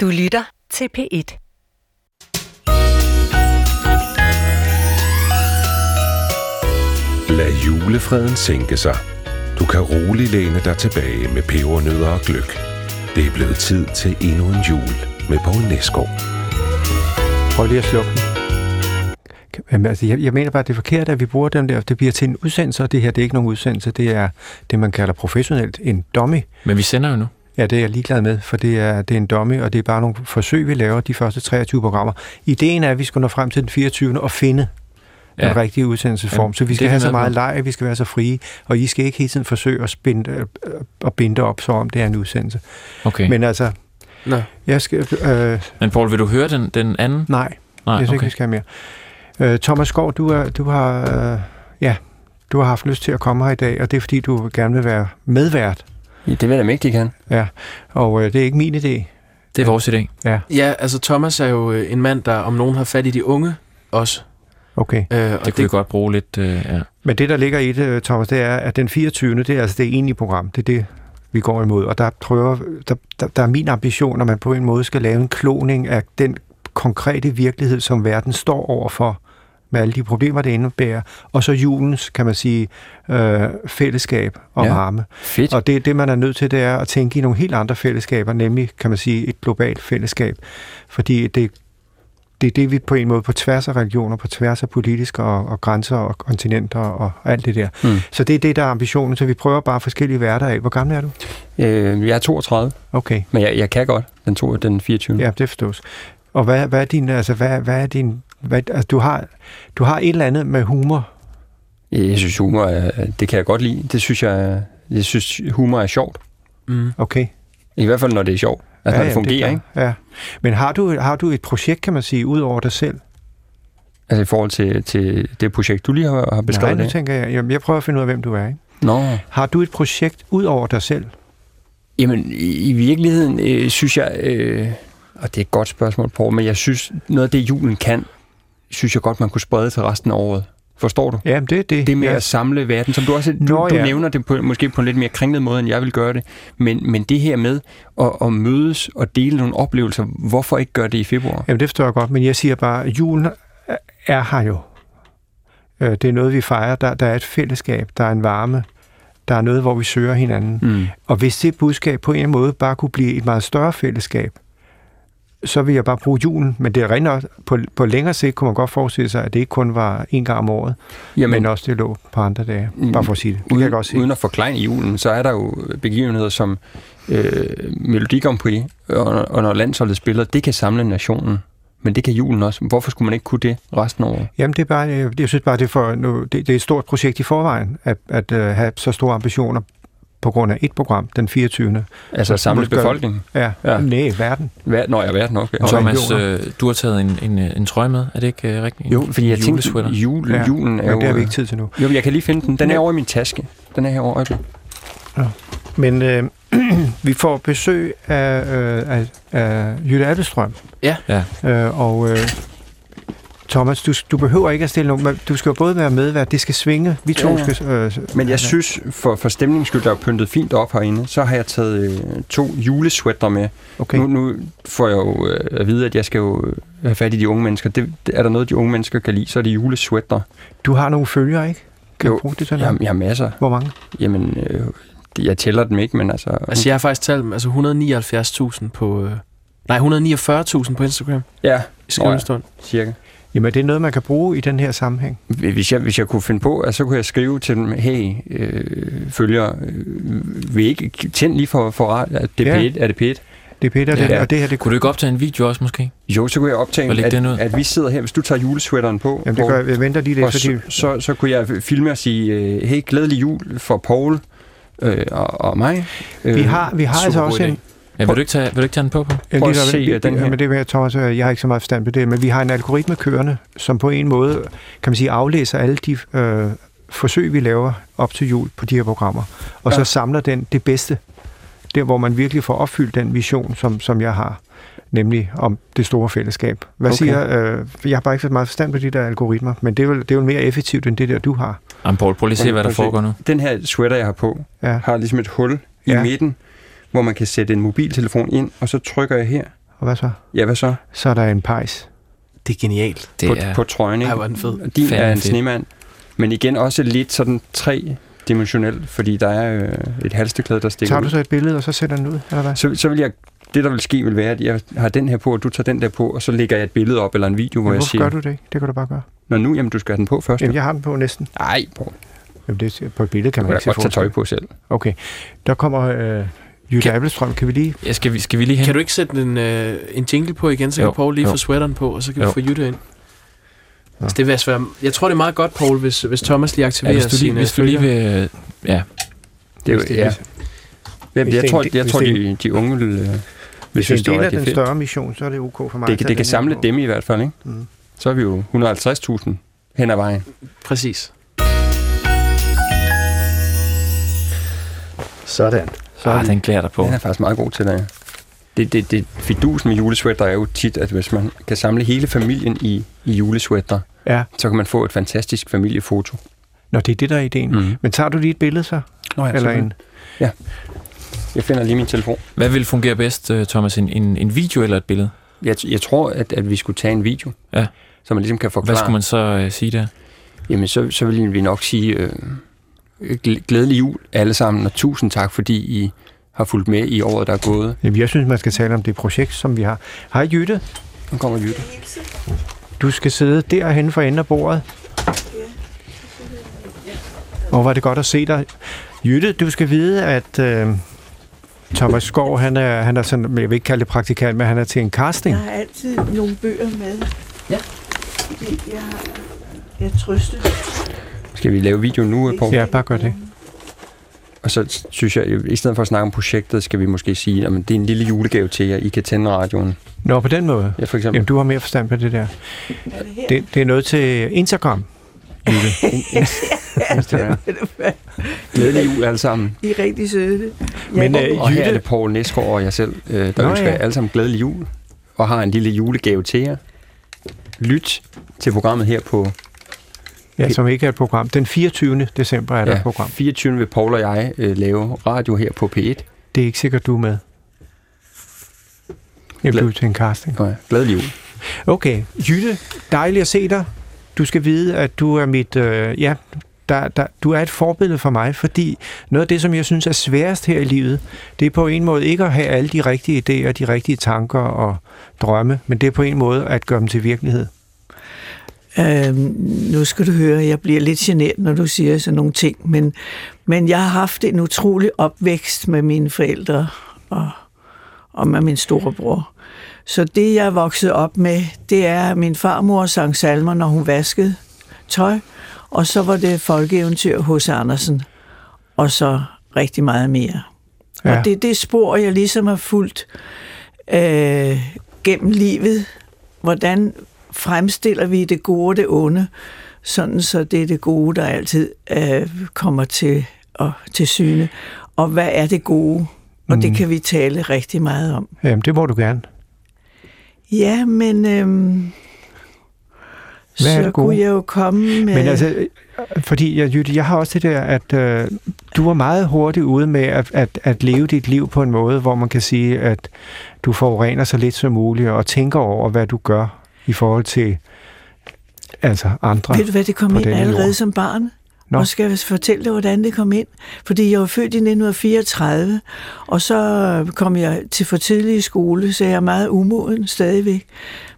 Du lytter til P1. Lad julefreden sænke sig. Du kan roligt læne dig tilbage med pebernødder og gløk. Det er blevet tid til endnu en jul med Poul Næsgaard. Prøv lige at slukke den. Jamen, altså, jeg, jeg mener bare, at det er forkert, at vi bruger dem der. Det bliver til en udsendelse, og det her det er ikke nogen udsendelse. Det er det, man kalder professionelt en dummy. Men vi sender jo nu. Ja, det er jeg ligeglad med, for det er, det er en dummy, og det er bare nogle forsøg, vi laver de første 23 programmer. Ideen er, at vi skal nå frem til den 24. og finde ja. den rigtige udsendelsesform. Ja, så vi skal have så meget leg, vi skal være så frie, og I skal ikke hele tiden forsøge at, spinde, øh, at binde op, så om det er en udsendelse. Okay. Men altså, Nå. jeg skal... Øh, Men Paul, vil du høre den, den anden? nej, Nej, jeg synes ikke, okay. vi skal have mere. Øh, Thomas Skov, du, er, du har... Øh, ja, du har haft lyst til at komme her i dag, og det er fordi, du gerne vil være medvært. Ja, det vil jeg da mægtig gerne. Ja, og øh, det er ikke min idé. Det er vores idé. Ja, Ja, altså Thomas er jo øh, en mand, der om nogen har fat i de unge også. okay. Øh, og Det kunne vi godt bruge lidt, øh, ja. Men det, der ligger i det, Thomas, det er, at den 24. det er altså det egentlige program. Det er det, vi går imod. Og der, prøver, der, der, der er min ambition, at man på en måde skal lave en kloning af den konkrete virkelighed, som verden står overfor med alle de problemer, det indebærer. Og så julens, kan man sige, øh, fællesskab og Ja. varme. Fedt. Og det, det, man er nødt til, det er at tænke i nogle helt andre fællesskaber, nemlig, kan man sige, et globalt fællesskab. Fordi det, det er det, vi på en måde på tværs af religioner, på tværs af politiske og, og grænser og kontinenter og, og alt det der. Mm. Så det er det, der er ambitionen. Så vi prøver bare forskellige værter af. Hvor gammel er du? Øh, jeg er 32, Okay, men jeg, jeg kan godt den, to, den 24. ja, det forstås. Og hvad, hvad er din, altså, hvad, hvad er din, hvad, altså, du har, du har et eller andet med humor. Jeg synes, humor er, det kan jeg godt lide. Det synes jeg, jeg synes, humor er sjovt. Mm. Okay. I hvert fald, når det er sjovt. Altså, ja, når det fungerer, er ikke? Ja. Men har du, har du et projekt, kan man sige, ud over dig selv? Altså i forhold til, til det projekt, du lige har, har Nej, beskrevet nu det. tænker jeg, jamen, jeg prøver at finde ud af, hvem du er. Ikke? Nå, Har du et projekt ud over dig selv? jamen i, i virkeligheden øh, synes jeg, øh, og det er et godt spørgsmål, Paul, men jeg synes, noget af det julen kan, synes jeg godt, man kunne sprede til resten af året. Forstår du? Jamen, det det. Det med ja. at samle verden, som du også du, Nå, du ja. nævner det på, måske på en lidt mere kringlet måde, end jeg vil gøre det. Men, men det her med at, at mødes og dele nogle oplevelser, hvorfor ikke gøre det i februar? Jamen, det forstår jeg godt, men jeg siger bare, at julen er her jo. Øh, Det er noget, vi fejrer. Der, der er et fællesskab, der er en varme, der er noget, hvor vi søger hinanden. Mm. Og hvis det budskab på en eller anden måde bare kunne blive et meget større fællesskab, så vil jeg bare bruge julen. Men det er rent på, på længere sigt kunne man godt forestille sig, at det ikke kun var en gang om året, Jamen, men også det lå på andre dage. Bare for at sige det. Det kan uden, godt sige. uden at forklejne julen, så er der jo begivenheder som øh, Melodi Grand Prix, og, og når landsholdet spiller, det kan samle nationen. Men det kan julen også. Hvorfor skulle man ikke kunne det resten af året? Jamen, det er bare, jeg, jeg synes bare, det er, for, nu, det, det er et stort projekt i forvejen, at, at uh, have så store ambitioner på grund af et program, den 24. Altså at samle Måske- befolkningen. Ja, Ja. ja. nej, verden. Hver, når jeg er verden også. Og Thomas, øh, du har taget en, en, en trøje med, er det ikke øh, rigtigt? Jo, fordi jeg tænkte, jul, Ja, julen er Men jo... det har vi øh, ikke tid til nu. Jo, jeg kan lige finde den. Den er over i min taske. Den er her over. øjeblik. Men øh, vi får besøg af, øh, af, af Jytte Appelstrøm. Ja. Ja. Øh, og øh, Thomas, du, du behøver ikke at stille nogen, men du skal jo både være medvært, det skal svinge. Vi to Ja, ja. skal... Øh, Men jeg synes, for, for stemningens skyld, der er pyntet fint op herinde, så har jeg taget øh, to julesweater med. Okay. Nu, nu får jeg jo øh, at vide, at jeg skal jo øh, have fat i de unge mennesker. Det, det, er der noget, de unge mennesker kan lide, så er det julesweater. Du har nogle følgere, ikke? Kan Jo, du bruge det til Jeg, har- noget? jeg har masser. Hvor mange? Jamen, øh, jeg tæller dem ikke, men altså... Altså jeg har faktisk talt dem, altså 179.000 på... Øh, nej, 149.000 på Instagram ja, i skrivende stund. cirka. Jamen, det er noget, man kan bruge i den her sammenhæng. Hvis jeg, hvis jeg kunne finde på, at så kunne jeg skrive til dem, hey, øh, følger, øh, vil I ikke tænde lige for, for rat- at det er Ja. P1, er det P1? Det er Peter, Ja. det, og det her, det Kunne du ikke optage en video også, måske? Jo, så kunne jeg optage, at, den ud. at vi sidder her, hvis du tager julesweateren på, Jamen, det gør jeg. Jeg venter lige lidt, og fordi... så, så, så kunne jeg filme og sige, øh, hey, glædelig jul for Paul øh, og, og mig. Øh, Vi har, vi har super altså også en... Ja, vil, du ikke tage, vil du ikke tage den på på? Prøv lige at se, vi- øh, den her. Men det jeg, Thomas, øh, jeg har ikke så meget forstand på det, men vi har en algoritme kørende, som på en måde, kan man sige, aflæser alle de øh, forsøg, vi laver op til jul på de her programmer, og ja. Så samler den det bedste, der hvor man virkelig får opfyldt den vision, som, som jeg har, nemlig om det store fællesskab. Hvad Okay. siger, øh, jeg har bare ikke så meget forstand på de der algoritmer, men det er, vel, det er jo mere effektivt, end det der, du har. Jamen, Paul, prøv lige at se, hvad der foregår nu. Den her sweater, jeg har på, Ja. har ligesom et hul i Ja. midten, hvor man kan sætte en mobiltelefon ind, og så trykker jeg her, og hvad så? Ja, hvad så? Så er der en pejs. Det er genialt. Det på, er, på trøjen, ikke? Ej, hvor er den fed. Og Din Fandme er en snemand. Men igen også lidt sådan tre-dimensionel, fordi der er øh, et halsteklæde, der stikker Tager du så et billede, og så sætter den ud, eller hvad? Så, så vil jeg, det der vil ske, vil være, at jeg har den her på, og du tager den der på, og så lægger jeg et billede op, eller en video, hvor jeg hvorfor siger, gør du det? Det kan du bare gøre. Nå nu, jamen du skal have den på først. Jamen, jeg har den på næsten. Ej, Poul, Jamen, det, er- på et billede kan man ikke se godt tage tøj på selv. Okay, der kommer øh, Jytte Kan- Appelstrøm. Kan vi lige... ja, skal, vi, skal vi lige hen? Kan du ikke sætte en, øh, en jingle på igen, så Jo, kan Paul lige jo. få sweateren på, og så kan vi Jo. få Jytte ind? Ja. Altså, det vil være svært. Jeg tror, det er meget godt, Paul, hvis, hvis Thomas lige ja, aktiverer hvis, du lige, sine hvis du lige vil... øh, Ja, Det er jo, det- ja. hvis- Jeg, det tror, jeg tror det de, de unge vil, øh, vil Hvis synes, det det er den fedt. større mission, så er det ok for mig. Det, tage det kan samle på. dem i hvert fald, ikke? Mm. Så er vi jo 150.000 hen ad vejen. Præcis. Sådan. Så ah, den klæder dig på. Den er faktisk meget god til det. Det, det, det fidusen med julesweater er jo tit, at hvis man kan samle hele familien i, i julesweater, Ja, så kan man få et fantastisk familiefoto. Nå, det er det, der er ideen. Mm. Men tager du lige et billede så? Nå, ja, Eller en... Jeg finder lige min telefon. Hvad vil fungere bedst, øh, Thomas? En, en, en video eller et billede? Jeg, jeg tror, at, at vi skulle tage en video, Ja. så man ligesom kan forklare. Hvad skulle man så øh, sige der? Jamen, så, så vil vi nok sige øh, glædelig jul alle sammen, og tusind tak, fordi I har fulgt med i året, der er gået. Jamen, jeg synes, man skal tale om det projekt, som vi har. Hej Jytte, Nu kommer Jytte. du skal sidde derhen for enden af bordet. Og var det godt at se dig. Jytte, du skal vide, at øh, Thomas Skov, han er, han er sådan, jeg vil ikke kalde det praktikant, men han er til en casting. Jeg har altid nogle bøger med. Ja. Fordi Jeg, jeg trøster. Skal vi lave video nu, Poul? Ja, bare gør det. Og så synes jeg, i stedet for at snakke om projektet, skal vi måske sige, at det er en lille julegave til jer. I kan tænde radioen. Nå, på den måde. Ja, for eksempel. Jamen, du har mere forstand på det der. Er det her? Det, det er noget til Instagram. Jytte. Glædelig jul alle sammen. I er rigtig søde. Men, øh, Og her er det Poul Næsgaard og jeg selv, øh, der Nå, ønsker ja. alle sammen glædelig jul. Og har en lille julegave til jer. Lyt til programmet her på Ja, som ikke er et program. Den 24. december er der et program. 24. vil Paul og jeg øh, lave radio her på P1. Det er ikke sikkert, du er med. Jeg Glad- blev til en casting. Nå ja, glædelig jul. Okay, Jytte, dejligt at se dig. Du skal vide, at du er mit... Øh, ja, der, der, du er et forbillede for mig, fordi noget af det, som jeg synes er sværest her i livet, det er på en måde ikke at have alle de rigtige idéer, de rigtige tanker og drømme, men det er på en måde at gøre dem til virkelighed. Øhm, nu skal du høre, jeg bliver lidt genert, når du siger sådan nogle ting, men, men jeg har haft en utrolig opvækst med mine forældre og, og med min storebror. Så det, jeg er vokset op med, det er, at min farmor sang salmer, når hun vaskede tøj, og så var det folkeeventyr hos Andersen, og så rigtig meget mere. Ja. Og det er det spor, jeg ligesom har fulgt øh, gennem livet. Hvordan fremstiller vi det gode og det onde, sådan så det er det gode, der altid øh, kommer til, og, til syne. Og hvad er det gode? Og mm. det kan vi tale rigtig meget om. Jamen, det må du gerne. Ja, men øhm, Hvad er så kunne jeg jo komme med... Men altså, fordi jeg, Jytte, jeg har også det der, at øh, du var meget hurtigt ude med at, at, at leve dit liv på en måde, hvor man kan sige, at du forurener så lidt som muligt, og tænker over, hvad du gør i forhold til altså andre. Ved du hvad, det kom ind allerede jord. som barn? Nå. Og skal jeg fortælle dig, hvordan det kom ind? Fordi jeg var født i 1934, og så kom jeg til for tidlig i skole, så jeg er meget umoden stadigvæk.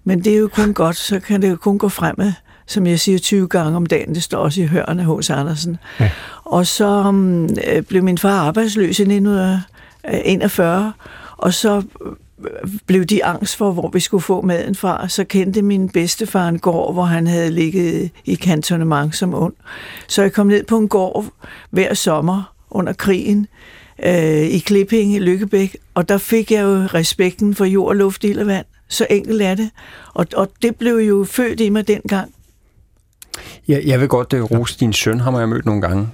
Men det er jo kun godt, så kan det jo kun gå fremad. Som jeg siger 20 gange om dagen, det står også i hørende hos Andersen. Ja. Og så um, øh, blev min far arbejdsløs i 1941, og så blev de angst for, hvor vi skulle få maden fra. Så kendte min bedstefar en gård, hvor han havde ligget i kantonement som ung. Så jeg kom ned på en gård hver sommer under krigen øh, i Klippinge, Lykkebæk, og der fik jeg jo respekten for jord, luft, ild og vand. Så enkelt er det. Og, og det blev jo født i mig dengang. Jeg, jeg vil godt uh, rose din søn, ham har jeg mødt nogle gange.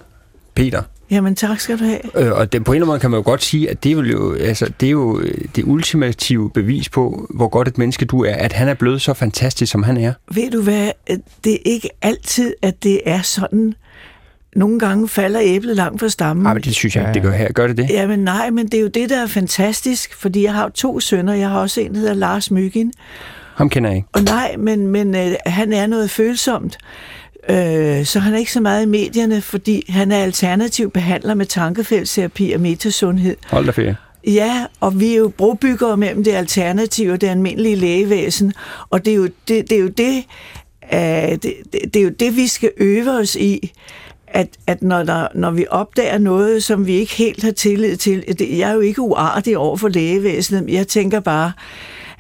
Peter. Jamen tak skal du have. Øh, og det, på en eller anden måde kan man jo godt sige, at det er, jo, altså, det er jo øh, det ultimative bevis på, hvor godt et menneske du er, at han er blevet så fantastisk, som han er. Ved du hvad, det er ikke altid, at det er sådan, nogle gange falder æblet langt fra stammen. Ej, men det synes jeg ikke, det gør her. Gør det det? Jamen nej, men det er jo det, der er fantastisk, fordi jeg har to sønner. Jeg har også en, der hedder Lars Myggen. Ham kender jeg ikke. Og nej, men, men øh, han er noget følsomt. Øh, så han er ikke så meget i medierne, fordi han er alternativ behandler med tankefældsterapi og metasundhed. Hold da ferie. Ja, og vi er jo brobyggere mellem det alternative og det almindelige lægevæsen, og det er jo det, det, er jo det, uh, det, det, det er jo det, vi skal øve os i, at, at når, der, når vi opdager noget, som vi ikke helt har tillid til, det, jeg er jo ikke uartig over for lægevæsenet, men jeg tænker bare,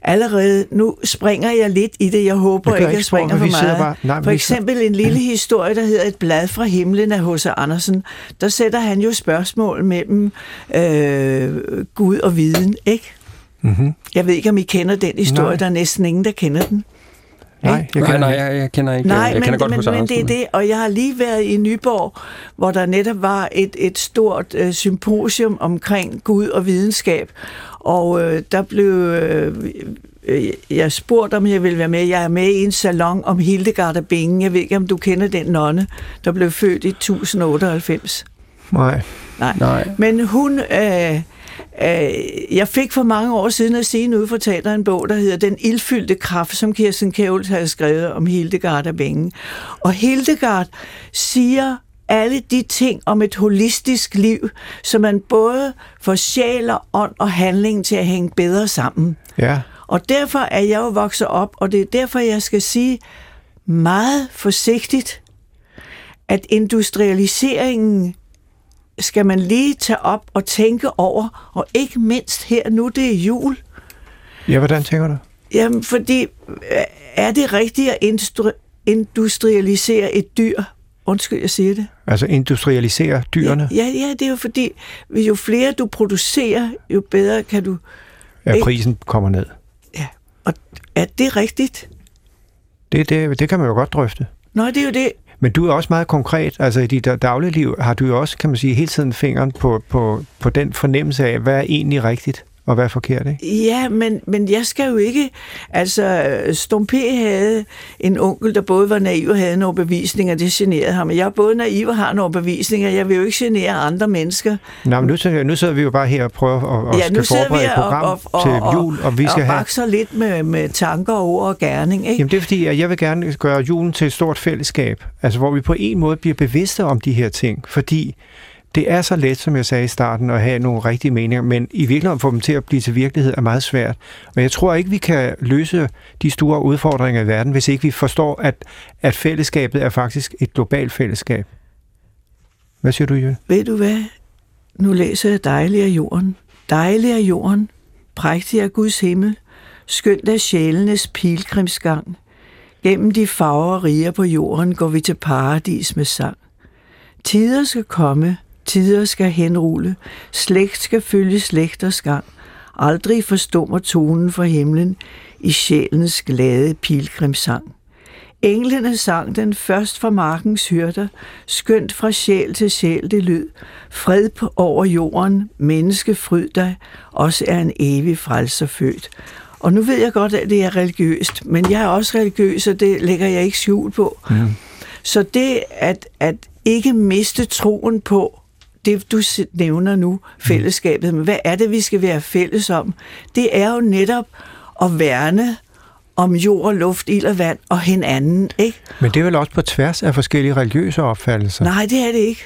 allerede nu springer jeg lidt i det. Jeg håber ikke, jeg ikke spor, springer for meget. bare- nej, for eksempel en lille historie, der hedder Et blad fra himlen af H.C. Andersen. Der sætter han jo spørgsmål mellem øh, Gud og viden, ikke? Mm-hmm. Jeg ved ikke, om I kender den historie. Nej. Der er næsten ingen, der kender den. Nej, jeg Nej, kender nej, ikke. jeg, jeg kender ikke. Nej, jeg men, kender godt men, det er det, og jeg har lige været i Nyborg, hvor der netop var et, et stort øh, symposium omkring Gud og videnskab, og øh, der blev øh, øh, jeg spurgt, om jeg ville være med. Jeg er med i en salon om Hildegard af Bingen. Jeg ved ikke, om du kender den nonne, der blev født i 1098. Nej. Nej. Nej. Men hun... Øh, jeg fik for mange år siden at sige ud for teater en bog, der hedder Den ildfyldte kraft, som Kirsten Kjævels havde skrevet om Hildegard af Bingen. Og Hildegard siger alle de ting om et holistisk liv, så man både får sjæl og ånd og handling til at hænge bedre sammen. Ja. Og derfor er jeg jo vokset op, og det er derfor, jeg skal sige meget forsigtigt, at industrialiseringen skal man lige tage op og tænke over, og ikke mindst her nu, det er jul. Ja, hvordan tænker du? Jamen, fordi øh, er det rigtigt at industri- industrialisere et dyr? Undskyld, jeg siger det. Altså industrialisere dyrene, Ja, ja, det er jo fordi, jo flere du producerer, jo bedre kan du... ikke- prisen kommer ned. Ja, og er det rigtigt? Det, det, det kan man jo godt drøfte. Nå, det er jo det. Men du er også meget konkret. Altså i dit dagligliv har du jo også, kan man sige, hele tiden fingeren på, på, på den fornemmelse af, hvad er egentlig rigtigt og hvad er forkert, ikke? Ja, men, men jeg skal jo ikke... Altså, Stumpe havde en onkel, der både var naiv og havde en overbevisning, og det generede ham. Jeg er både naiv og har en overbevisning, og jeg vil jo ikke genere andre mennesker. Nå, men nu, nu sidder vi jo bare her og prøver at, at ja, skal forberede et og, program og, og, til og, jul, og vi skal og have... bakser lidt med, med tanker, ord og gerning, ikke? Jamen det er fordi, at jeg vil gerne gøre julen til et stort fællesskab, altså hvor vi på en måde bliver bevidste om de her ting, fordi det er så let, som jeg sagde i starten, at have nogle rigtige meninger, men i virkeligheden at få dem til at blive til virkelighed er meget svært. Og jeg tror ikke, vi kan løse de store udfordringer i verden, hvis ikke vi forstår, at, at fællesskabet er faktisk et globalt fællesskab. Hvad siger du, Jørgen? Ved du hvad? Nu læser jeg dejlig af jorden. Dejlig af jorden. Prægtig af Guds himmel. Skønt af sjælenes pilgrimsgang. Gennem de farver riger på jorden går vi til paradis med sang. Tider skal komme, tider skal henrulle, slægt skal følge slægters gang. Aldrig forstummer tonen fra himlen i sjælens glade pilgrimsang. Englene sang den først fra markens hyrder, skønt fra sjæl til sjæl det lyd. Fred på over jorden, menneske fryd dig, også er en evig frelser født. Og nu ved jeg godt, at det er religiøst, men jeg er også religiøs, og det lægger jeg ikke skjul på. Mm. Så det at, at ikke miste troen på det, du nævner nu, fællesskabet, men hvad er det, vi skal være fælles om? Det er jo netop at værne om jord, luft, ild og vand og hinanden, ikke? Men det er vel også på tværs af forskellige religiøse opfattelser. Nej, det er det ikke.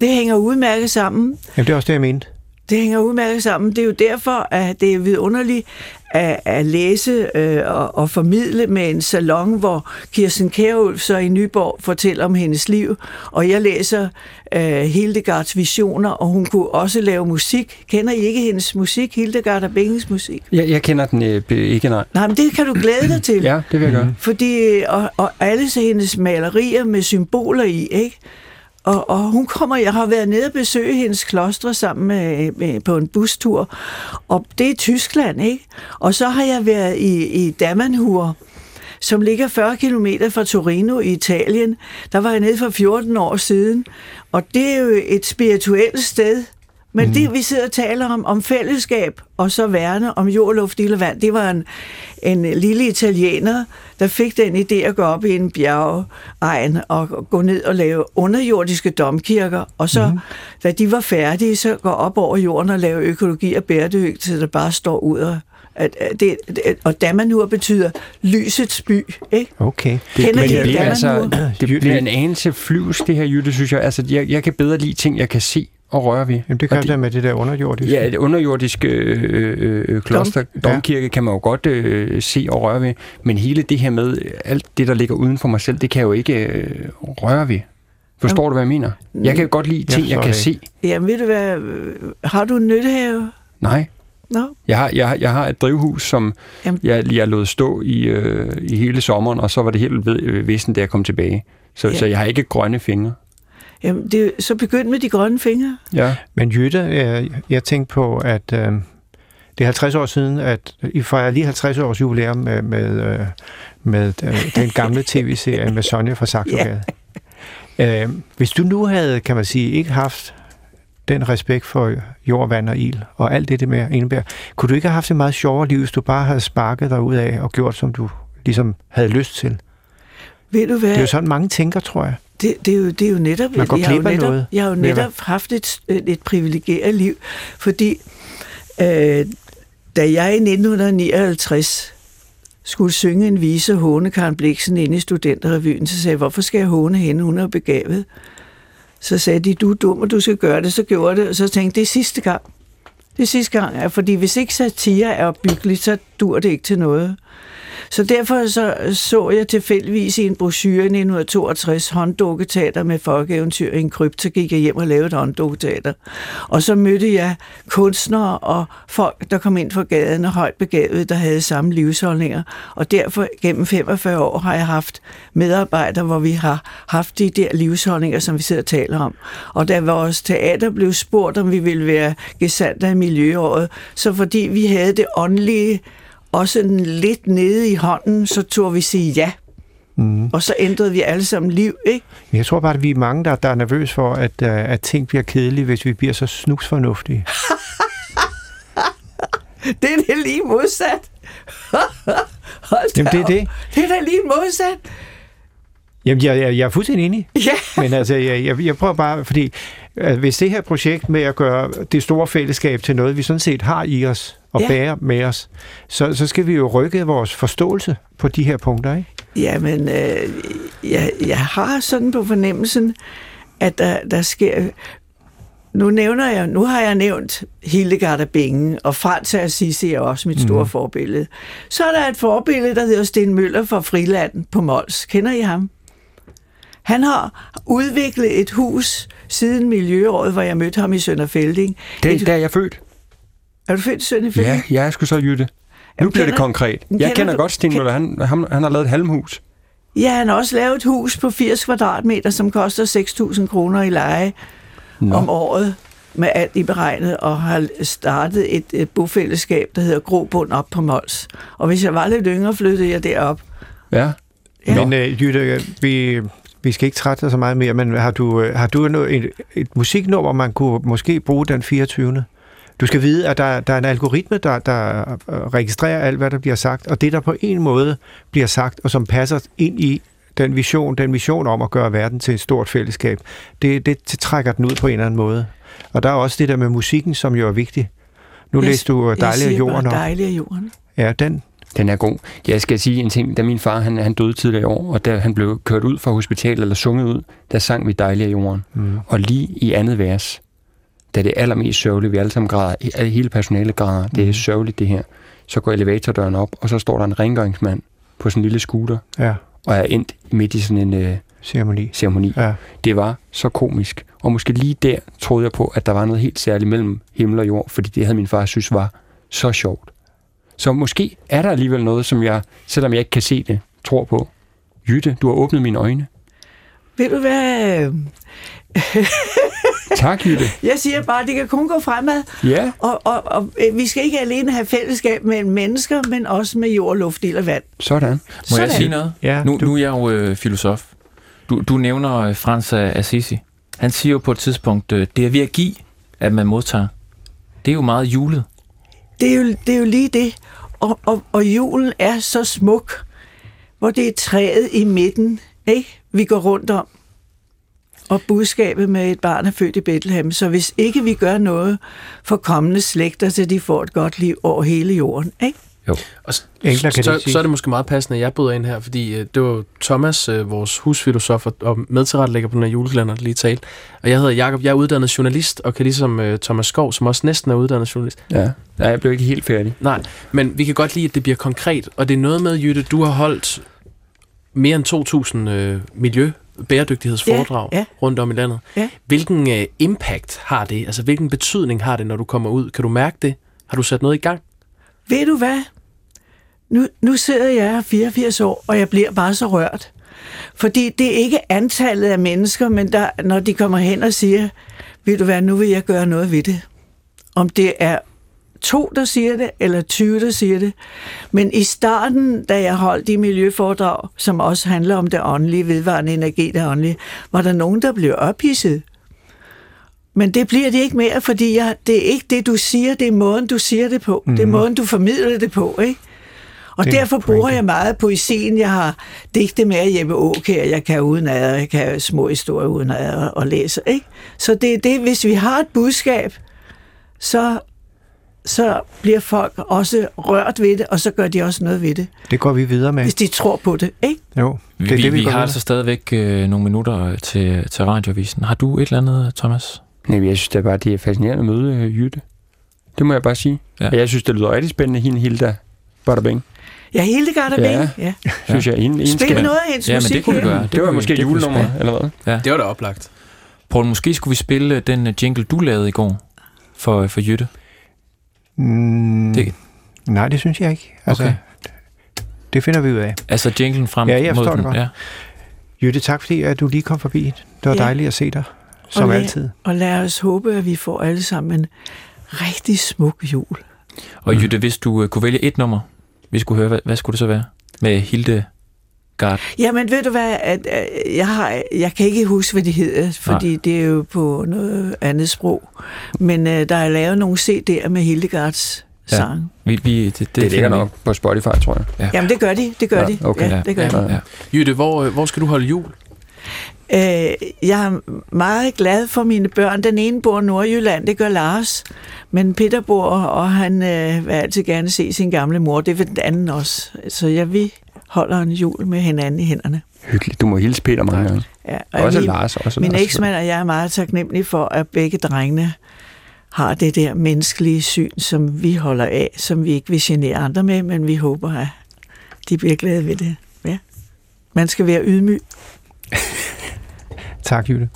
Det hænger udmærket sammen. Jamen det er også det, jeg mente. Det hænger udmærket sammen. Det er jo derfor, at det er vidunderligt at, at læse øh, og, og formidle med en salon, hvor Kirsten Kjærulf så i Nyborg fortæller om hendes liv, og jeg læser øh, Hildegards visioner, og hun kunne også lave musik. Kender I ikke hendes musik, Hildegard og Bengens musik? Jeg, jeg kender den øh, ikke, nej. Nej, men det kan du glæde dig til. Ja, det vil jeg gøre. Fordi, og, og alle så hendes malerier med symboler i, ikke? Og, og hun kommer, jeg har været nede og besøge hendes klostre sammen med, med, på en bustur, og det er Tyskland, ikke? Og så har jeg været i, i Damanhur, som ligger 40 km fra Torino i Italien. Der var jeg nede for 14 år siden, og det er jo et spirituelt sted, men mm. det, vi sidder og taler om, om fællesskab, og så værne om jord, luft, ild og vand, det var en, en lille italiener, der fik den idé at gå op i en bjergegn og gå ned og lave underjordiske domkirker, og så, mm. da de var færdige, så gå op over jorden og lave økologi og bæredygtighed, så der bare står ud og at, at det, det, og Damanur betyder lysets by, ikke? Okay. Kender men det, bliver, altså, det bliver en anelse flyvs, det her, Jytte, synes jeg. Altså, jeg, jeg kan bedre lide ting, jeg kan se og røre ved. Jamen, det kan det med det der underjordiske. Ja, det underjordiske øh, øh, kloster, Ja. domkirke, kan man jo godt øh, se og røre ved. Men hele det her med, øh, alt det, der ligger uden for mig selv, det kan jeg jo ikke øh, røre ved. Forstår du, hvad jeg mener? Jeg kan godt lide ting, jeg forstår kan se. Jamen, ved du hvad, øh, har du en nyttehave? Nej. Nå, Jeg har, jeg, har- jeg har et drivhus, som Jamen. jeg, jeg lod stå i, øh, i hele sommeren, og så var det helt ved, øh, vissen, da jeg kom tilbage. Så, Ja. så jeg har ikke grønne fingre. Jamen, det, er så begynd med de grønne fingre. Ja. Men Jytte, øh, jeg tænkte på, at øh, det er 50 år siden, at I fejrer lige 50 års jubilæum med, med, øh, med øh, den gamle tv-serie med Sonja fra Saxogade. Øh, hvis du nu havde, kan man sige, ikke haft den respekt for jord, vand og ild, og alt det, det med indebærer, kunne du ikke have haft et meget sjovere liv, hvis du bare havde sparket dig ud af og gjort, som du ligesom havde lyst til? Ved du hvad? Det er jo sådan, mange tænker, tror jeg. Det, det, er jo, det er jo netop... Man går jeg har jo netop, noget. Jeg har jo netop haft et, et privilegeret liv, fordi øh, da jeg i 1959 skulle synge en vise håne Karen Bliksen inde i studenterrevyen, så sagde jeg, hvorfor skal jeg håne hende? Hun er begavet. Så sagde de, du er dum, og du skal gøre det. Så gjorde det, og så tænkte jeg, det er sidste gang. Det er sidste gang, fordi hvis ikke satire er opbyggeligt, så dur det ikke til noget. Så derfor så, så jeg tilfældigvis i en brochure i 1962 hånddukketeater med folkeeventyr i en krypt, så gik jeg hjem og lavede et hånddukketeater. Og så mødte jeg kunstnere og folk, der kom ind fra gaden og højt begavede, der havde samme livsholdninger. Og derfor gennem 45 år har jeg haft medarbejdere, hvor vi har haft de der livsholdninger, som vi sidder og taler om. Og da vores teater blev spurgt, om vi ville være gesandter i miljøåret, så fordi vi havde det åndelige også sådan lidt nede i hånden, så turde vi sige ja. Mm. Og så ændrede vi alle sammen liv, ikke? Jeg tror bare, at vi er mange, der, der er nervøs for, at, uh, at ting bliver kedelige, hvis vi bliver så snusfornuftige. Det er det lige modsat. Hold Jamen, det er det. Det er da lige modsat. Jamen, jeg, jeg, jeg er fuldstændig enig. Ja. Men altså, jeg, jeg, jeg prøver bare, fordi at hvis det her projekt med at gøre det store fællesskab til noget, vi sådan set har i os og Ja. bærer med os, så, så skal vi jo rykke vores forståelse på de her punkter, ikke? Jamen, øh, jeg, jeg har sådan på fornemmelsen, at der, der sker... Nu nævner jeg, nu har jeg nævnt Hildegard af Bingen, og Frans af Assisi er også mit store mm. forbillede. Så er der et forbillede, der hedder Sten Møller fra Friland på Mols. Kender I ham? Han har udviklet et hus siden Miljøåret, hvor jeg mødte ham i Sønderfælding. Det, Et- der er jeg født. Er du født i Sønderfælding? Ja, jeg sgu så Jytte. Nu Jamen, bliver det kender- konkret. Jeg kender kender du- godt Sten ken- Møller. Han, han, han har lavet et halmhus. Ja, han har også lavet et hus på 80 kvadratmeter, som koster 6.000 kroner i leje Nå. om året med alt i beregnet, og har startet et, et bofællesskab, der hedder Grobund op på Mols. Og hvis jeg var lidt yngre, flyttede jeg derop. Ja. Ja. Men uh, Jytte, vi, vi skal ikke trætte dig så meget mere, men har du, øh, har du noget, et, et musiknummer, man kunne måske bruge den 24. Du skal vide, at der, der er en algoritme, der, der øh, registrerer alt, hvad der bliver sagt, og det, der på en måde bliver sagt, og som passer ind i den vision, den mission om at gøre verden til et stort fællesskab, det, det trækker den ud på en eller anden måde. Og der er også det der med musikken, som jo er vigtigt. Nu Jeg- læste du Jeg Dejlig af siger jorden bare op. dejlig af jorden. Ja, den. Den er god. Jeg skal sige en ting. Da min far han, han døde tidligere i år, og da han blev kørt ud fra hospitalet eller sunget ud, der sang vi dejligt af jorden. Mm. Og lige i andet vers, da det er allermest sørgeligt, vi alle sammen græder, he- hele personalet græder, det er sørgeligt det her, så går elevatordøren op, og så står der en rengøringsmand på sådan en lille scooter, Ja, og er endt midt i sådan en øh, ceremoni. ceremoni. Ja. Det var så komisk. Og måske lige der troede jeg på, at der var noget helt særligt mellem himmel og jord, fordi det havde min far synes var så sjovt. Så måske er der alligevel noget, som jeg, selvom jeg ikke kan se det, tror på. Jytte, du har åbnet mine øjne. Ved du hvad? Tak, Jytte. Jeg siger bare, at det kan kun gå fremad. Ja, Og, og, og øh, vi skal ikke alene have fællesskab mellem mennesker, men også med jord, luft, ild og vand. sådan. Må Sådan. jeg sige noget? Ja, Nu, du, nu er jeg jo øh, filosof. Du, du nævner øh, Frans af Assisi. Han siger jo på et tidspunkt, øh, det er ved at give, at man modtager. Det er jo meget julet. Det er jo, det er jo lige det. Og, og, og julen er så smuk, hvor det er træet i midten, ikke? vi går rundt om. Og budskabet med et barn er født i Bethlehem. Så hvis ikke vi gør noget for kommende slægter, så de får et godt liv over hele jorden, ikke? Og s- Enklere kan det så, ikke så er det måske meget passende, at jeg bryder ind her, fordi øh, det var Thomas, øh, vores husfilosof og- og medtilrettelægger på den her julekalender, der lige talt. Og jeg hedder Jakob, jeg er uddannet journalist, og kan ligesom øh, Thomas Skov, som også næsten er uddannet journalist. Ja. Nej, jeg blev ikke helt færdig. Nej, men vi kan godt lide, at det bliver konkret, og det er noget med, Jytte, du har holdt mere end 2.000 øh, miljø bæredygtighedsforedrag Ja, ja. rundt om i landet. Ja. Hvilken øh, impact har det? Altså, hvilken betydning har det, når du kommer ud? Kan du mærke det? Har du sat noget i gang? Ved du hvad? Nu, nu sidder jeg her 84 år, og jeg bliver bare så rørt. Fordi det er ikke antallet af mennesker, men der, når de kommer hen og siger, ved du hvad, nu vil jeg gøre noget ved det. Om det er to, der siger det, eller 20, der siger det. Men i starten, da jeg holdt de miljøforedrag, som også handler om det åndelige, vedvarende energi, det åndelige, var der nogen, der blev ophidset. Men det bliver det ikke mere, fordi jeg, det er ikke det, du siger, det er måden, du siger det på. Mm. Det er måden, du formidler det på, ikke? Og Det er derfor bruger jeg meget poesien. Jeg har digte med at Jeppe Aukjær, jeg kan uden ad, jeg kan små historier uden ad og, og læse, ikke? Så det er det, hvis vi har et budskab, så, så bliver folk også rørt ved det, og så gør de også noget ved det, Det går vi videre med. hvis de tror på det, ikke? Jo, Vi, det er vi, det, vi vi har altså stadigvæk øh, nogle minutter til, til radiovisen. Har du et eller andet, Thomas? Nej, men jeg synes det er bare, det er fascinerende at møde øh, Jytte. Det må jeg bare sige. Ja. Ja. Og jeg synes, det lyder rigtig spændende, hende Hilda Butterbing. Ja, Hildegard og Ja. ja. ja. Synes jeg, hende, hende Spil skal... noget af hendes Ja, men musik det kunne vi gøre. Det, det var vi- måske det julenummer, spille. eller hvad? Det var da oplagt. Poul, måske skulle vi spille øh, den øh, jingle, du lavede i går for, for Jytte. Mm, Det-. Nej, det synes jeg ikke. Altså, Okay. Det finder vi ud af. Altså jinglen frem Ja, jeg mod den. det godt. Ja. Jytte, tak fordi at du lige kom forbi. Det var Ja. dejligt at se dig, som Og altid. Og lad os håbe, at vi får alle sammen en rigtig smuk jul. Og Jytte, hvis du øh, kunne vælge et nummer, vi skulle høre, hvad, hvad skulle det så være? Med Hilde Gard. Jamen, ved du hvad, at, jeg, har, jeg kan ikke huske, hvad de hedder, fordi Nej. det er jo på noget andet sprog. Men øh, der er lavet nogle CD'er med Hildegards Ja. ja. sang. Vi, vi, det, det, Det, ligger nok på Spotify, tror jeg. Jamen, det gør de, det gør Ja, de. okay. Ja, det gør ja, de. ja. Jytte, hvor, øh, hvor skal du holde jul? Øh, jeg er meget glad for mine børn. Den ene bor i Nordjylland, det gør Lars. Men Peter bor, og han øh, vil altid gerne se sin gamle mor. Det vil den anden også. Så jeg vi holder en jul med hinanden i hænderne. Hyggeligt. Du må hilse Peter mange gange. Ja, og Også min- Lars. Også Min Lars. eksmand og jeg er meget taknemmelige for, at begge drengene har det der menneskelige syn, som vi holder af, som vi ikke vil genere andre med, men vi håber, at de bliver glade ved det. Ja. Man skal være ydmyg. Tak, Jytte.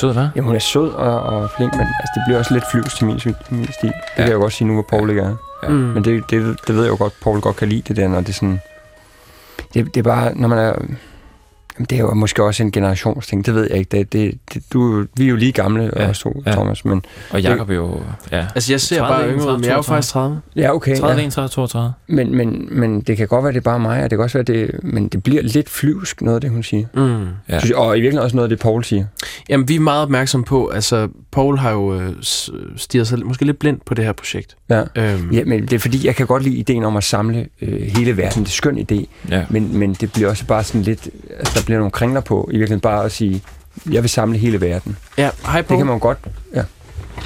Sød, hva'? Jamen, hun er sød og, og flink, men altså, det bliver også lidt flyvs til min, min stil. Det ja. kan jeg jo godt sige nu, hvor Paul ikke er. Ja. Mm. Men det, det, det ved jeg jo godt, Paul godt kan lide det der, når det er sådan... Det, det er bare, når man er... Jamen, det er jo måske også en generationsting, det ved jeg ikke. Det, det, det, du, vi er jo lige gamle, Ja, også to, ja. Thomas, men... Og Jacob er jo... Ja. Altså, jeg ser 30, bare yngre ud, men jeg er jo 32. faktisk 30. Ja, okay. 30, Ja. 31, 32. Men, men, men det kan godt være, det er bare mig, og det kan også være, det, men det bliver lidt flyvsk, noget af det, hun siger. Mm. Ja. Ja. Og i virkeligheden også noget af det, Paul siger. Jamen, vi er meget opmærksomme på, altså, Paul har jo øh, s- stirret sig måske lidt blind på det her projekt. Ja. Øhm, Ja, men det er fordi, jeg kan godt lide ideen om at samle øh, hele verden. Det er en skøn idé, Ja. men, men det bliver også bare sådan lidt... Altså, der bliver nogle kringler på, i virkeligheden bare at sige, jeg vil samle hele verden. Ja, hej Det kan man godt. Ja.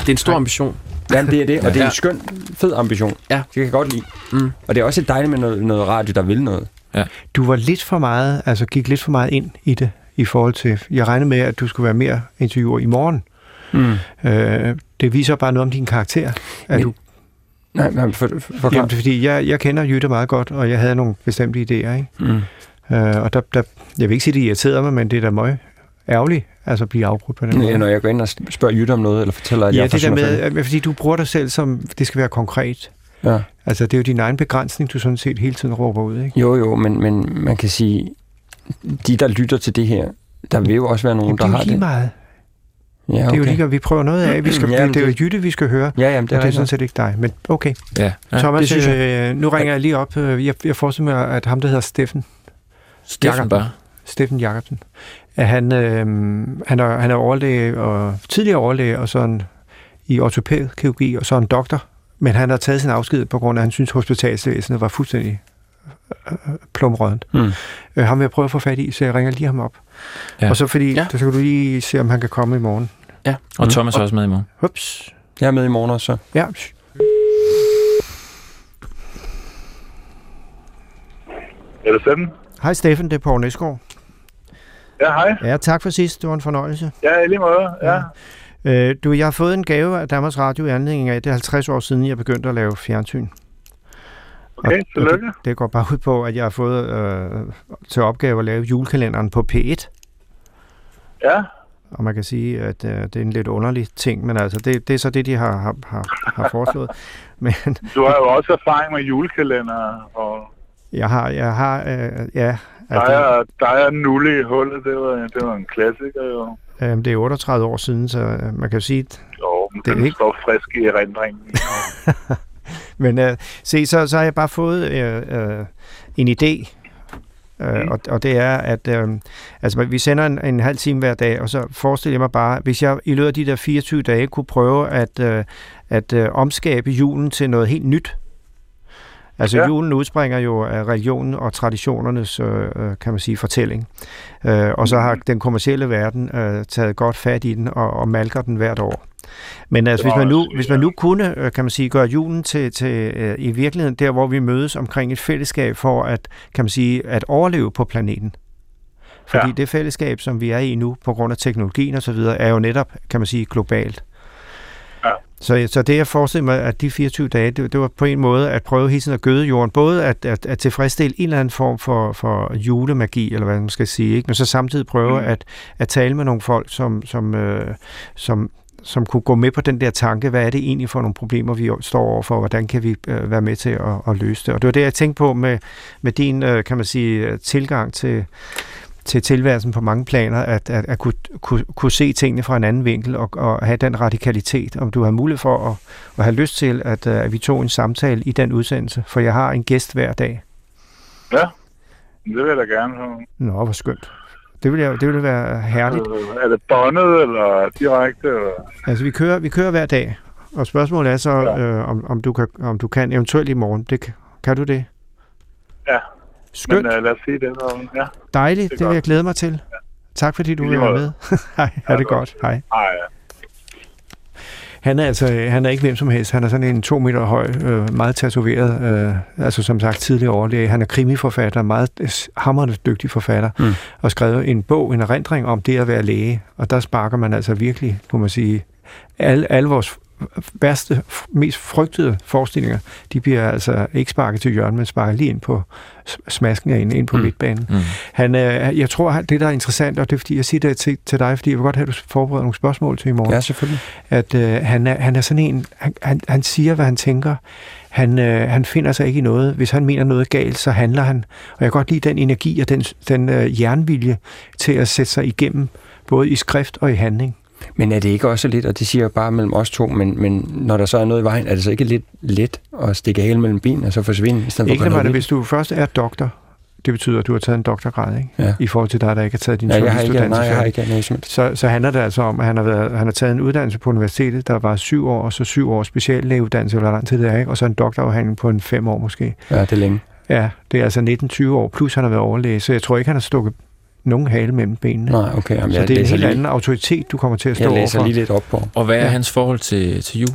Det er en stor ambition. Jamen, det er det, og det er Ja. en skøn, fed ambition. Ja. Det kan jeg godt lide. Mm. Og det er også dejligt med noget, noget radio, der vil noget. Du var lidt for meget, altså gik lidt for meget ind i det, i forhold til, jeg regnede med, at du skulle være mere interviewer i morgen. Mm. Øh, det viser bare noget om din karakter. At Men- du, Nej, men for, for, for jamen, det fordi jeg, jeg kender Jytte meget godt, og jeg havde nogle bestemte idéer, ikke? mm. Øh, og der, der, jeg vil ikke sige, det irriterede mig, men det er da meget ærgerligt, altså at blive afbrudt på den måde. Ja, når jeg går ind og spørger Jytte om noget, eller fortæller, at Ja, jeg det der med, at- fordi du bruger dig selv som, det skal være konkret. Ja. Altså, det er jo din egen begrænsning, du sådan set hele tiden råber ud, ikke? Jo, jo, men, men man kan sige, de, der lytter til det her, der vil jo også være nogen, Jamen, det der er har jo lige det. meget. Ja, Det er jo okay. lige, at vi prøver noget af. Vi skal, Ja, men det er jo det- Jytte, vi skal høre. Ja, jamen, det Det er og det er sådan set ikke dig, men okay. Ja, ja. Thomas, det synes øh, nu ringer jeg lige op. Øh, Jeg, jeg forestiller mig, at ham, der hedder Steffen, Steffen bare. Steffen Jacobsen, han, øh, han, er, han er overlæge, og tidligere overlæge, og sådan i ortopædkirurgi, og så en doktor. Men han har taget sin afsked på grund af, at han synes, hospitalsvæsenet var fuldstændig øh, plumrødent. Mm. Øh, ham vil jeg prøve at få fat i, så jeg ringer lige ham op. Ja. Ja. Og så fordi, Ja. ja. så kan du lige se, om han kan komme i morgen. Og Mm. Thomas er også med i morgen. Ups. Jeg er med i morgen også, så. Ja. Er det sådan? Hej Steffen, det er Poul Næsgaard. Ja, hej. Ja, tak for sidst. Det var en fornøjelse. Ja, i lige måde. Ja. Øh, du, jeg har fået en gave af Danmarks Radio i anledning af, det er 50 år siden, jeg begyndte at lave fjernsyn. Okay, Og tillykke. det, det går bare ud på, at jeg har fået øh, til opgave at lave julekalenderen på P1. Ja, Og man kan sige, at øh, det er en lidt underlig ting, men altså, det, det er så det, de har, har, har, har foreslået. Men du har jo også erfaring med julekalender, og jeg har, jeg har, øh, ja, der at det, er, der er nulle i hullet. Det var, det var en klassiker, jo. øh, det er 38 år siden, så øh, man kan jo sige, Jo, men Det er den ikke- står frisk i erindringen. Men øh, se, så, så har jeg bare fået øh, øh, en idé, øh, Mm. og, og det er, at øh, altså, vi sender en, en halv time hver dag, og så forestiller jeg mig bare, hvis jeg i løbet af de der 24 dage kunne prøve at, øh, at øh, omskabe julen til noget helt nyt. Altså Ja. julen udspringer jo af religionen og traditionernes, øh, øh, kan man sige, fortælling. Øh, og så har den kommercielle verden øh, taget godt fat i den og, og malker den hvert år. Men altså, hvis man, nu, hvis man nu kunne, øh, kan man sige, gøre julen til, til øh, i virkeligheden der, hvor vi mødes omkring et fællesskab for at, kan man sige, at overleve på planeten. Fordi Ja. det fællesskab, som vi er i nu, på grund af teknologien og så videre, er jo netop, kan man sige, globalt. Ja. Så, så det, jeg forestiller mig, at de 24 dage, det, det var på en måde at prøve hele tiden at gøde jorden. Både at, at, at tilfredsstille en eller anden form for, for julemagi, eller hvad man skal sige, ikke? men så samtidig prøve Mm. at, at tale med nogle folk, som, som, øh, som, som kunne gå med på den der tanke, hvad er det egentlig for nogle problemer, vi står overfor, hvordan kan vi øh, være med til at, at løse det. Og det var det, jeg tænkte på med, med din, øh, kan man sige, øh, tilgang til, til tilværelsen på mange planer, at, at, at kunne, kunne, kunne se tingene fra en anden vinkel og, og have den radikalitet. Om du har mulighed for at, at have lyst til, at, øh, at vi tog en samtale i den udsendelse, for jeg har en gæst hver dag. Ja, det vil jeg da gerne. Nå, hvor skønt. Det ville, jeg, det ville være herligt. Øh, Er det båndet, eller direkte? Eller? Altså, vi kører, vi kører hver dag, og spørgsmålet er så, Ja. øh, om, om, du kan, om du kan eventuelt i morgen. Det, kan du det? Ja. Skønt, Men uh, lad os sige det. Så. Ja, dejligt, det er det vil jeg glæde mig til. Tak fordi du vil være med. Hej, ha' det godt. Hej. Ej, Han er altså han er ikke hvem som helst. Han er sådan en to meter høj, øh, meget tatoveret, øh, altså som sagt tidligere overlæge. Han er krimiforfatter, meget hammerende dygtig forfatter, Mm. og skrevet en bog, en erindring om det at være læge. Og der sparker man altså virkelig, kunne man sige, alle, alle vores værste, mest frygtede forestillinger, de bliver altså ikke sparket til hjørnet, men sparket lige ind på smasken ind, ind på Mm. midtbanen. Mm. Han, øh, jeg tror, det der er interessant, og det er fordi, jeg siger det til, til dig, fordi jeg vil godt have, at du forbereder nogle spørgsmål til i morgen Ja, selvfølgelig. at øh, han, er, han er sådan en, han, han, han siger, hvad han tænker. Han, øh, han finder sig ikke i noget. Hvis han mener noget galt, så handler han. Og jeg kan godt lide den energi og den, den øh, jernvilje til at sætte sig igennem, både i skrift og i handling. Men er det ikke også lidt, og det siger jeg bare mellem os to, men, men når der så er noget i vejen, er det så ikke lidt let at stikke halen mellem benene og så forsvinde, i stedet for Ikke når det, hvis du først er doktor, det betyder, at du har taget en doktorgrad, ikke? Ja. I forhold til dig, der ikke har taget din Ja, jeg har ikke, nej, jeg har ikke så, så handler det altså om, at han har, været, han har taget en uddannelse på universitetet, der var syv år, og så syv år speciallægeuddannelse, eller lang tid det er, ikke? og så en doktorafhandling på en fem år måske. Ja, det er længe. Ja, det er altså 19-20 år, plus han har været overlæge, så jeg tror ikke, han har stukket nogen hale mellem benene. Nej, okay. Jamen, så det er en helt lige, anden autoritet, du kommer til at stå Jeg læser overfor. lige lidt op på. Og hvad er Ja. hans forhold til, til jul?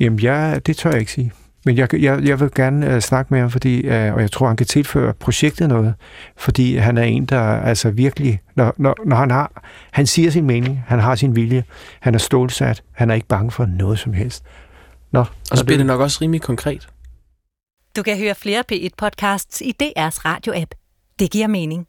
Jamen, jeg, det tør jeg ikke sige. Men jeg, jeg, jeg vil gerne uh, snakke med ham, fordi, uh, og jeg tror, han kan tilføre projektet noget, fordi han er en, der altså virkelig, når, når, når han har, han siger sin mening, han har sin vilje, han er stålsat, han er ikke bange for noget som helst. Nå, Og så bliver det nok også rimelig konkret. Du kan høre flere P1-podcasts i DR's radio-app. Det giver mening.